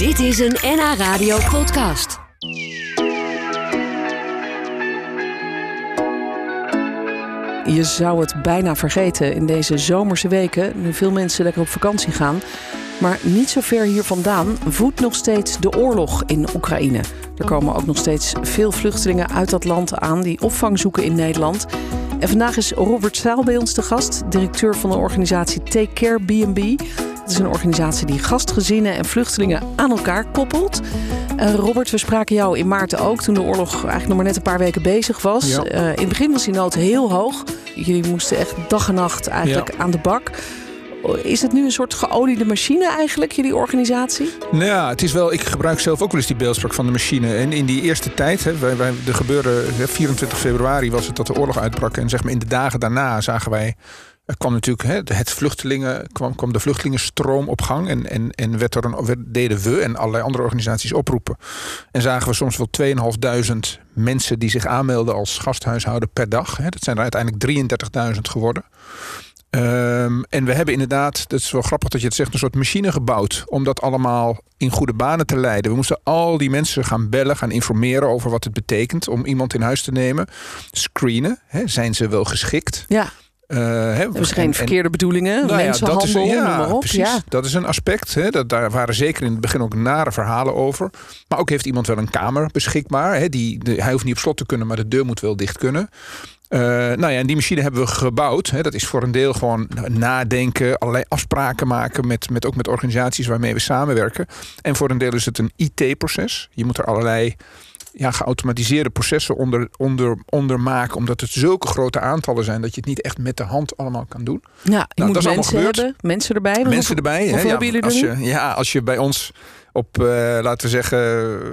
Dit is een NH Radio podcast. Je zou het bijna vergeten in deze zomerse weken, nu veel mensen lekker op vakantie gaan. Maar niet zo ver hier vandaan voedt nog steeds de oorlog in Oekraïne. Er komen ook nog steeds veel vluchtelingen uit dat land aan die opvang zoeken in Nederland. En vandaag is Robert Zaal bij ons de gast, directeur van de organisatie Take Care B&B. Is een organisatie die gastgezinnen en vluchtelingen aan elkaar koppelt. Uh, Robert, we spraken jou in maart ook, toen de oorlog eigenlijk nog maar net een paar weken bezig was. Ja. Uh, in het begin was die nood heel hoog. Jullie moesten echt dag en nacht eigenlijk aan de bak. Is het nu een soort geoliede machine eigenlijk, jullie organisatie? Nou ja, het is wel. Ik gebruik zelf ook wel eens die beeldspraak van de machine. En in die eerste tijd, hè, wij, wij, er gebeurde hè, 24 februari was het dat de oorlog uitbrak. En zeg maar in de dagen daarna zagen wij. Er kwam natuurlijk hè, het vluchtelingen, kwam, kwam de vluchtelingenstroom op gang. En, en, en werd er een, deden we en allerlei andere organisaties oproepen. En zagen we soms wel 2.500 mensen die zich aanmelden als gasthuishouder per dag. Hè. Dat zijn er uiteindelijk 33.000 geworden. Um, en we hebben inderdaad, dat is wel grappig dat je het zegt, een soort machine gebouwd om dat allemaal in goede banen te leiden. We moesten al die mensen gaan bellen, gaan informeren over wat het betekent om iemand in huis te nemen. Screenen, hè, zijn ze wel geschikt? Ja. Uh, hè, was geen en, verkeerde bedoelingen, nou mensenhandel, ja, noem op. Precies, ja. dat is een aspect. Hè, dat, daar waren zeker in het begin ook nare verhalen over. Maar ook heeft iemand wel een kamer beschikbaar. Hè, die, de, hij hoeft niet op slot te kunnen, maar de deur moet wel dicht kunnen. Uh, nou ja, en die machine hebben we gebouwd. Hè. Dat is voor een deel gewoon nadenken, allerlei afspraken maken met, met ook met organisaties waarmee we samenwerken. En voor een deel is het een IT-proces. Je moet er allerlei ja, geautomatiseerde processen onder, onder, onder maken, omdat het zulke grote aantallen zijn dat je het niet echt met de hand allemaal kan doen. Ja, je nou, moet dat is mensen hebben, mensen erbij. Mensen hoeveel, erbij. Hoeveel hè, hebben jullie als er je, Ja, als je bij ons op, uh, laten we zeggen,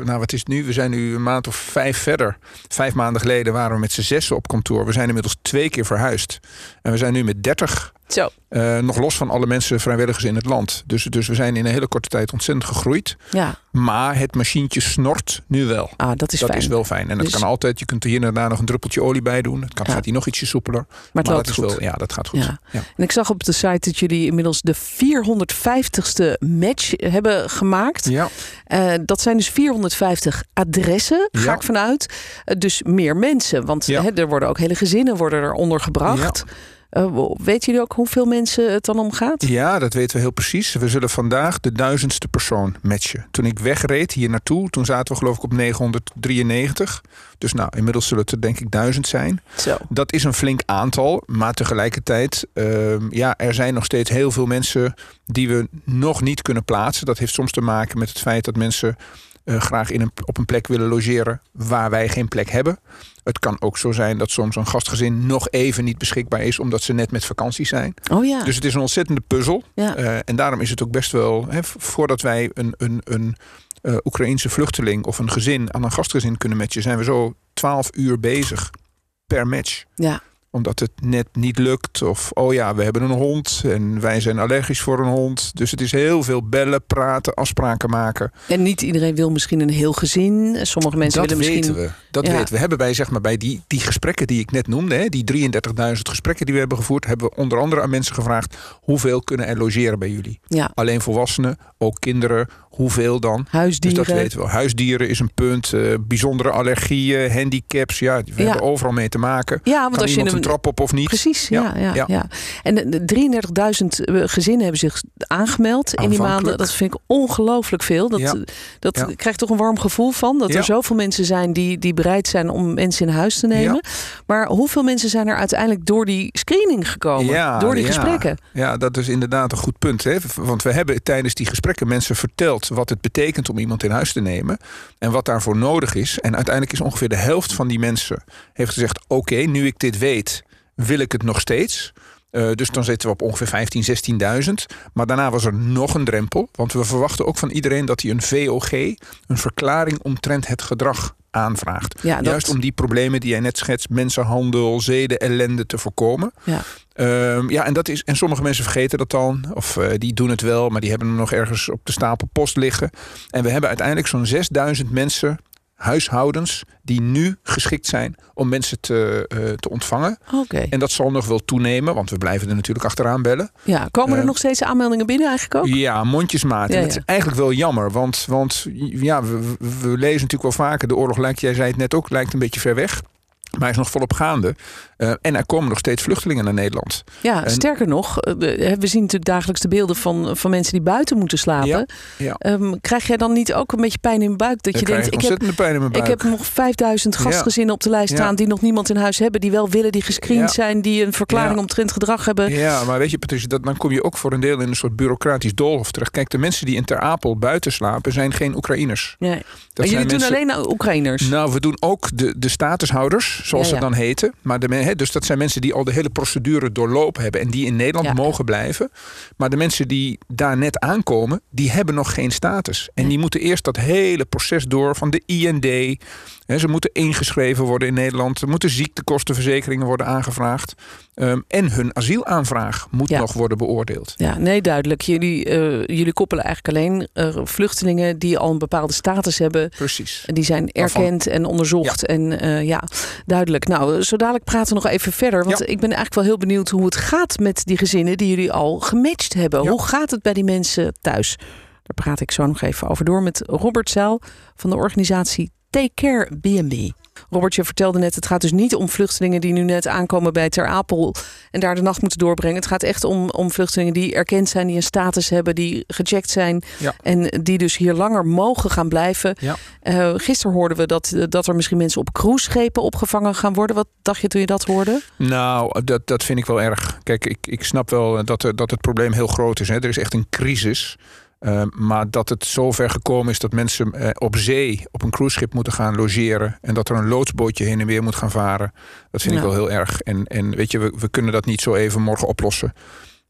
nou wat is het nu? We zijn nu een maand of vijf verder. Vijf maanden geleden waren we met z'n zessen op kantoor. We zijn inmiddels twee keer verhuisd. En we zijn nu met dertig. Zo. Uh, nog los van alle mensen, vrijwilligers in het land. Dus, dus we zijn in een hele korte tijd ontzettend gegroeid. Ja. Maar het machientje snort nu wel. Ah, dat is dat fijn. is wel fijn. En Dus- het kan altijd. Je kunt er hier en daar nog een druppeltje olie bij doen. Het kan, Ja. gaat hier nog ietsje soepeler. Maar het loopt dat is goed. wel, ja, dat gaat goed. Ja. Ja. En ik zag op de site dat jullie inmiddels de 450ste match hebben gemaakt. Ja. Uh, dat zijn dus 450 adressen, ga Ja. ik vanuit. Uh, dus meer mensen, want Ja. hè, er worden ook hele gezinnen worden er ondergebracht. Uh, weten jullie ook hoeveel mensen het dan om gaat? Ja, dat weten we heel precies. We zullen vandaag de duizendste persoon matchen. Toen ik wegreed hier naartoe, toen zaten we geloof ik op 993. Dus nou, inmiddels zullen het er denk ik duizend zijn. Zo. Dat is een flink aantal, maar tegelijkertijd, uh, ja, er zijn nog steeds heel veel mensen die we nog niet kunnen plaatsen. Dat heeft soms te maken met het feit dat mensen uh, graag in een, op een plek willen logeren waar wij geen plek hebben. Het kan ook zo zijn dat soms een gastgezin nog even niet beschikbaar is, omdat ze net met vakantie zijn. Oh ja. Dus het is een ontzettende puzzel. Ja. Uh, en daarom is het ook best wel, hè, voordat wij een, een, een uh, Oekraïense vluchteling of een gezin aan een gastgezin kunnen matchen, zijn we zo 12 uur bezig per match. Ja. Omdat het net niet lukt. Of oh ja, we hebben een hond en wij zijn allergisch voor een hond. Dus het is heel veel bellen, praten, afspraken maken. En niet iedereen wil misschien een heel gezin. Sommige mensen dat willen misschien. weten we. Dat Ja. weten we. Hebben bij, zeg maar, bij die, die gesprekken die ik net noemde, hè, die 33.000 gesprekken die we hebben gevoerd, hebben we onder andere aan mensen gevraagd: hoeveel kunnen er logeren bij jullie? Ja. Alleen volwassenen, ook kinderen. Hoeveel dan? Huisdieren. Dus dat weten we. Huisdieren is een punt. Uh, bijzondere allergieën, handicaps. Ja, we Ja. hebben overal mee te maken. Ja, want kan als je een- een trap op of niet? Precies, ja. ja, ja, ja. En de- de 33.000 gezinnen hebben zich aangemeld in die maanden. Dat vind ik ongelooflijk veel. Dat, dat krijgt toch een warm gevoel van. Dat er zoveel mensen zijn die, die bereid zijn om mensen in huis te nemen. Maar hoeveel mensen zijn er uiteindelijk door die screening gekomen? door die gesprekken? Ja, dat is inderdaad een goed punt. Hè? Want we hebben tijdens die gesprekken mensen verteld wat het betekent om iemand in huis te nemen. En wat daarvoor nodig is. En uiteindelijk is ongeveer de helft van die mensen heeft gezegd: Oké, nu ik dit weet, wil ik het nog steeds. Uh, dus dan zitten we op ongeveer 15, 16.000. Maar daarna was er nog een drempel. Want we verwachten ook van iedereen dat hij een VOG, een verklaring omtrent het gedrag, aanvraagt. Ja, dat- Juist om die problemen die jij net schetst, mensenhandel, zeden, ellende te voorkomen. Ja. Ehm, ja, en, dat is, en sommige mensen vergeten dat dan. Of eh, die doen het wel, maar die hebben hem nog ergens op de stapel post liggen. En we hebben uiteindelijk zo'n 6000 mensen huishoudens die nu geschikt zijn om mensen te, uh, te ontvangen. En dat zal nog wel toenemen, want we blijven er natuurlijk achteraan bellen. Ja, komen er Eh, nog steeds aanmeldingen binnen eigenlijk ook? Ja, mondjesmaat. Ja, En het ja. is eigenlijk wel jammer, want, want ja, we, we- we lezen natuurlijk wel vaker... de oorlog lijkt, jij zei het net ook, lijkt een beetje ver weg. Maar hij is nog volop gaande. Eh, en er komen nog steeds vluchtelingen naar Nederland. Ja, En- sterker nog, eh, we zien natuurlijk dagelijks de beelden van, van mensen die buiten moeten slapen. Ja, ja. Ehm, krijg jij dan niet ook een beetje pijn in je buik? Dat je denkt, ik heb, pijn in mijn buik. ik heb nog 5000 Ja. gastgezinnen op de lijst staan die nog niemand in huis hebben, die wel willen, die gescreend zijn, die een verklaring omtrent gedrag hebben. Ja, maar weet je, Patricia, dat, dan kom je ook voor een deel in een soort bureaucratisch doolhof terecht. Kijk, de mensen die in Ter Apel buiten slapen, zijn geen Oekraïners. Nee. Dat Maar jullie zijn doen alleen Oekraïners. Nou, we doen ook de, de statushouders, zoals Ja, ze dan heten. Maar de, dus dat zijn mensen die al de hele procedure doorlopen hebben en die in Nederland mogen blijven. Maar de mensen die daar net aankomen, die hebben nog geen status. En die moeten eerst dat hele proces door van de IND. Ze moeten ingeschreven worden in Nederland. Er moeten ziektekostenverzekeringen worden aangevraagd. Ehm, en hun asielaanvraag moet nog worden beoordeeld. Ja, nee, duidelijk. Jullie, eh, jullie koppelen eigenlijk alleen eh, vluchtelingen die al een bepaalde status hebben. Precies. En Die zijn erkend en onderzocht. En eh, ja, duidelijk. Nou, zo dadelijk praten we nog even verder. Want Ja. ik ben eigenlijk wel heel benieuwd hoe het gaat met die gezinnen die jullie al gematcht hebben. Ja. Hoe gaat het bij die mensen thuis? Daar praat ik zo nog even over door met Robert Zeil van de organisatie Take Care B&B. Robert, je vertelde net, het gaat dus niet om vluchtelingen die nu net aankomen bij Ter Apel en daar de nacht moeten doorbrengen. Het gaat echt om, om vluchtelingen die erkend zijn, die een status hebben, die gecheckt zijn Ja. en die dus hier langer mogen gaan blijven. Ja. Eh, gisteren hoorden we dat, dat er misschien mensen op cruiseschepen opgevangen gaan worden. Wat dacht je toen je dat hoorde? Nou, dat, dat vind ik wel erg. Kijk, ik, ik snap wel dat, dat het probleem heel groot is. Hè. Er is echt een crisis. Uh, maar dat het zover gekomen is dat mensen uh, op zee op een cruiseschip moeten gaan logeren. En dat er een loodsbootje heen en weer moet gaan varen. Dat vind Ja. ik wel heel erg. En, en weet je, we, we kunnen dat niet zo even morgen oplossen.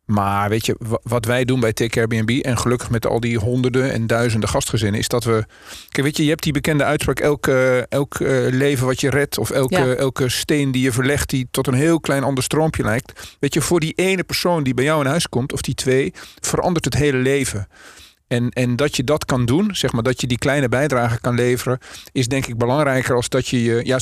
Maar weet je, wa- wat wij doen bij Take Airbnb... en gelukkig met al die honderden en duizenden gastgezinnen... is dat we... Kijk, weet je, je hebt die bekende uitspraak... elk, eh, elk eh, leven wat je redt... of elke, Ja. elke steen die je verlegt... die tot een heel klein ander stroompje lijkt. Weet je, voor die ene persoon die bij jou in huis komt... of die twee, verandert het hele leven. En, en dat je dat kan doen, zeg maar, dat je die kleine bijdrage kan leveren... is denk ik belangrijker als dat je je... Ja,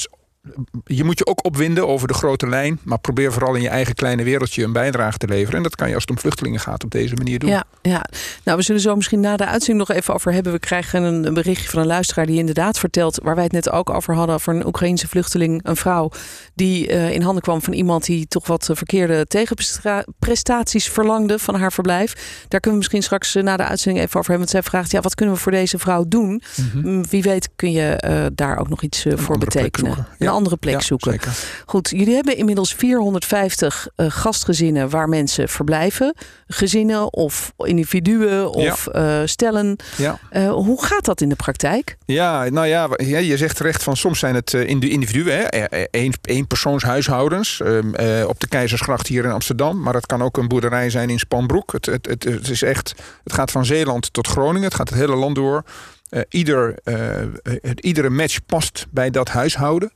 je moet je ook opwinden over de grote lijn... maar probeer vooral in je eigen kleine wereldje een bijdrage te leveren. En dat kan je als het om vluchtelingen gaat op deze manier doen. Ja, ja, nou we zullen zo misschien na de uitzending nog even over hebben. We krijgen een, een berichtje van een luisteraar die inderdaad vertelt, waar wij het net ook over hadden, over een Oekraïense vluchteling, een vrouw, die eh, in handen kwam van iemand die toch wat eh, verkeerde tegenprestaties verlangde van haar verblijf. Daar kunnen we misschien straks eh, na de uitzending even over hebben. Want zij vraagt, ja, wat kunnen we voor deze vrouw doen? Mhm. Mm, Wie weet kun je daar ook nog iets voor betekenen. Ja. Andere plek Ja, zoeken. Zeker. Goed, jullie hebben inmiddels 450 eh, gastgezinnen waar mensen verblijven. Gezinnen of individuen of eh, stellen. Ja. Eh, hoe gaat dat in de praktijk? Ja, nou ja, je zegt terecht van soms zijn het indi- individuen, hè, eh, één, éénpersoonshuishoudens ehm, eh, op de Keizersgracht hier in Amsterdam. Maar het kan ook een boerderij zijn in Spanbroek. Het, het, het, het is echt, het gaat van Zeeland tot Groningen. Het gaat het hele land door. Eh, ieder, eh, iedere match past bij dat huishouden.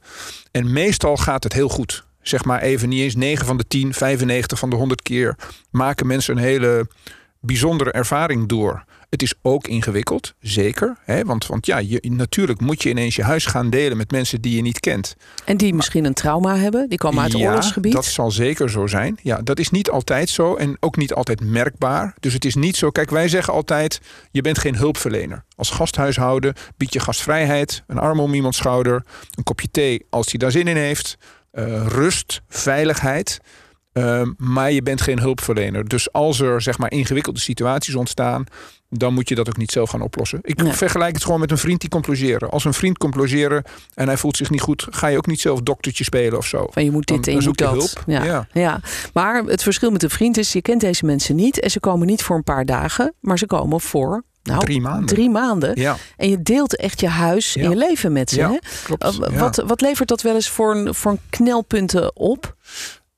En meestal gaat het heel goed. Zeg maar even niet eens 9 van de 10, 95 van de 100 keer maken mensen een hele bijzondere ervaring door. Het is ook ingewikkeld, zeker. Hè? Want, want ja, je, natuurlijk moet je ineens je huis gaan delen met mensen die je niet kent. En die misschien een trauma hebben, die komen uit het ja, oorlogsgebied. dat zal zeker zo zijn. Ja, dat is niet altijd zo en ook niet altijd merkbaar. Dus het is niet zo. Kijk, wij zeggen altijd: je bent geen hulpverlener. Als gasthuishouden bied je gastvrijheid, een arm om iemands schouder, een kopje thee als hij daar zin in heeft, eh, rust, veiligheid. Ehm, maar je bent geen hulpverlener. Dus als er zeg maar ingewikkelde situaties ontstaan, dan moet je dat ook niet zelf gaan oplossen. Ik Nee. vergelijk het gewoon met een vriend die komt logeren. Als een vriend komt logeren en hij voelt zich niet goed, ga je ook niet zelf doktertje spelen of zo. Van je moet dit Dan- en je moet dat. hulp. Ja. Ja. Ja. Maar het verschil met een vriend is, je kent deze mensen niet. En ze komen niet voor een paar dagen, maar ze komen voor nou, Drie maanden. drie maanden. Ja, En je deelt echt je huis en je leven met ze. Ja, hè? klopt. Ja. wat, wat levert dat wel eens voor een, voor een knelpunten op?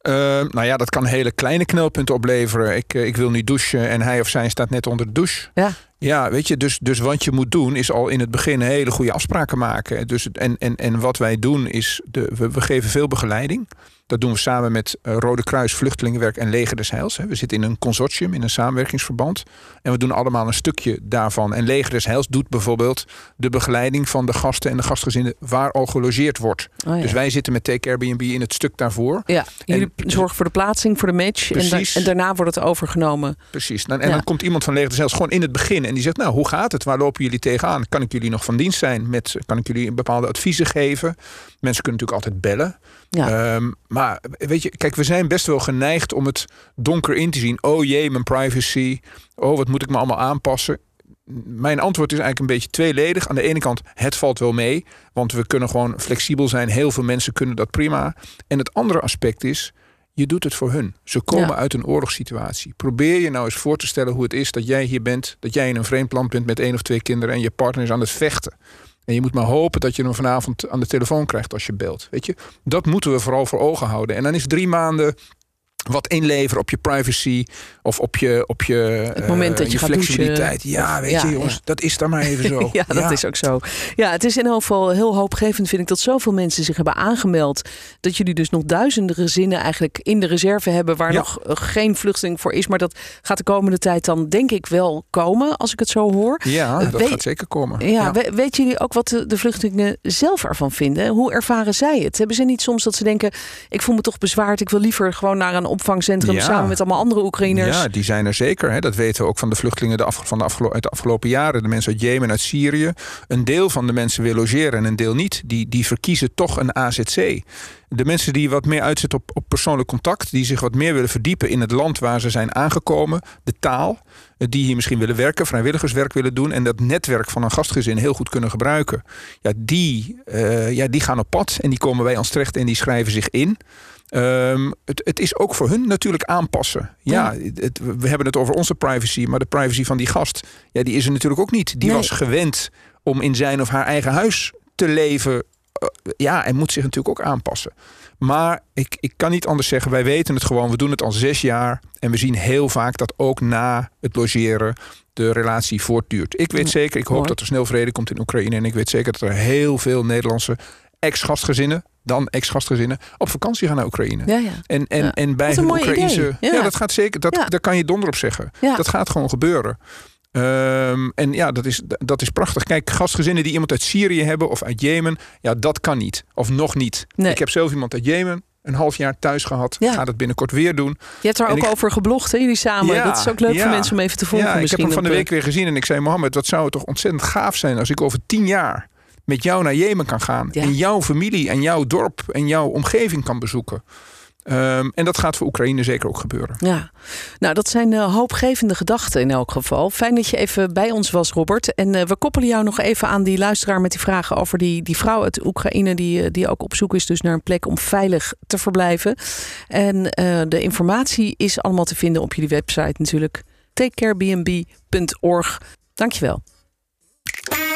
Uh, nou ja, dat kan hele kleine knelpunten opleveren. Ik, uh, ik wil niet douchen en hij of zij staat net onder de douche. Ja. Ja, weet je, dus, dus wat je moet doen is al in het begin hele goede afspraken maken. Dus, en, en, en wat wij doen is, de, we, we geven veel begeleiding. Dat doen we samen met uh, Rode Kruis, Vluchtelingenwerk en Leger des Heils. We zitten in een consortium, in een samenwerkingsverband. En we doen allemaal een stukje daarvan. En Leger des Heils doet bijvoorbeeld de begeleiding van de gasten en de gastgezinnen waar al gelogeerd wordt. Oh, ja. Dus wij zitten met Take Airbnb in het stuk daarvoor. Ja, jullie en, zorgen voor de plaatsing, voor de match. En, en, daarna wordt het overgenomen. Precies. Nou, en dan komt iemand van Leger des Heils gewoon in het begin. En die zegt, nou, hoe gaat het? Waar lopen jullie tegenaan? Kan ik jullie nog van dienst zijn? Met, kan ik jullie bepaalde adviezen geven? Mensen kunnen natuurlijk altijd bellen. Ja. Ehm, maar weet je, kijk, we zijn best wel geneigd om het donker in te zien. Oh jee, mijn privacy. Oh, wat moet ik me allemaal aanpassen? Mijn antwoord is eigenlijk een beetje tweeledig. Aan de ene kant, het valt wel mee, want we kunnen gewoon flexibel zijn. Heel veel mensen kunnen dat prima. En het andere aspect is, je doet het voor hun. Ze komen uit een oorlogssituatie. Probeer je nou eens voor te stellen hoe het is dat jij hier bent, dat jij in een vreemd land bent met één of twee kinderen en je partner is aan het vechten. En je moet maar hopen dat je hem vanavond aan de telefoon krijgt als je belt. Weet je, dat moeten we vooral voor ogen houden. En dan is drie maanden wat inleveren op je privacy of op je, op je, het moment dat je, je flexibiliteit. Ja, weet je jongens, dat is dan maar even zo. ja, dat is ook zo. Ja, het is in elk geval heel hoopgevend vind ik dat zoveel mensen zich hebben aangemeld. Dat jullie dus nog duizenden gezinnen eigenlijk in de reserve hebben waar nog geen vluchteling voor is. Maar dat gaat de komende tijd dan denk ik wel komen als ik het zo hoor. Ja, dat gaat zeker komen. Ja, weet jullie ook wat de, de vluchtelingen zelf ervan vinden? Hoe ervaren zij het? Hebben ze niet soms dat ze denken, ik voel me toch bezwaard, ik wil liever gewoon naar een opvangcentrum samen met allemaal andere Oekraïners. Ja, die zijn er zeker. Hè. Dat weten we ook van de vluchtelingen de van de afgelo uit de afgelopen jaren. De mensen uit Jemen, uit Syrië. Een deel van de mensen wil logeren en een deel niet. Die, die verkiezen toch een AZC. De mensen die wat meer uitzetten op, op persoonlijk contact, die zich wat meer willen verdiepen in het land waar ze zijn aangekomen, de taal, die hier misschien willen werken, vrijwilligerswerk willen doen en dat netwerk van een gastgezin heel goed kunnen gebruiken. Ja, die, uh, ja, die gaan op pad en die komen bij ons terecht en die schrijven zich in. Um, het, het, is ook voor hun natuurlijk aanpassen. Ja, Het, we hebben het over onze privacy, maar de privacy van die gast, ja, die is er natuurlijk ook niet. Die was gewend om in zijn of haar eigen huis te leven. Uh, ja, en moet zich natuurlijk ook aanpassen. Maar ik, ik kan niet anders zeggen, wij weten het gewoon. We doen het al zes jaar. En we zien heel vaak dat ook na het logeren de relatie voortduurt. Ik weet zeker, ik hoop dat er snel vrede komt in Oekraïne. En ik weet zeker dat er heel veel Nederlandse ex-gastgezinnen, dan ex-gastgezinnen, op vakantie gaan naar Oekraïne. Ja, ja. En, en, en bij hun Oekraïnse. Ja. dat gaat zeker. Dat, Daar kan je donder op zeggen. Dat gaat gewoon gebeuren. Um, en ja, dat is, dat is prachtig. Kijk, gastgezinnen die iemand uit Syrië hebben of uit Jemen, ja, dat kan niet. Of nog niet. Ik heb zelf iemand uit Jemen een half jaar thuis gehad. Ja. Ga dat binnenkort weer doen. Je hebt er ook over geblogd, hè, jullie samen. Ja, dat is ook leuk voor mensen om even te volgen. Ja, ik heb hem van de week weer gezien en ik zei: Mohammed, wat zou het toch ontzettend gaaf zijn als ik over tien jaar met jou naar Jemen kan gaan. En jouw familie en jouw dorp en jouw omgeving kan bezoeken. Ehm, en dat gaat voor Oekraïne zeker ook gebeuren. Ja, nou dat zijn uh, hoopgevende gedachten in elk geval. Fijn dat je even bij ons was, Robert. En uh, we koppelen jou nog even aan die luisteraar met die vragen over die, die vrouw uit Oekraïne, die, eh, die ook op zoek is dus naar een plek om veilig te verblijven. En de informatie is allemaal te vinden op jullie website natuurlijk. takecarebnb.org. Dankjewel.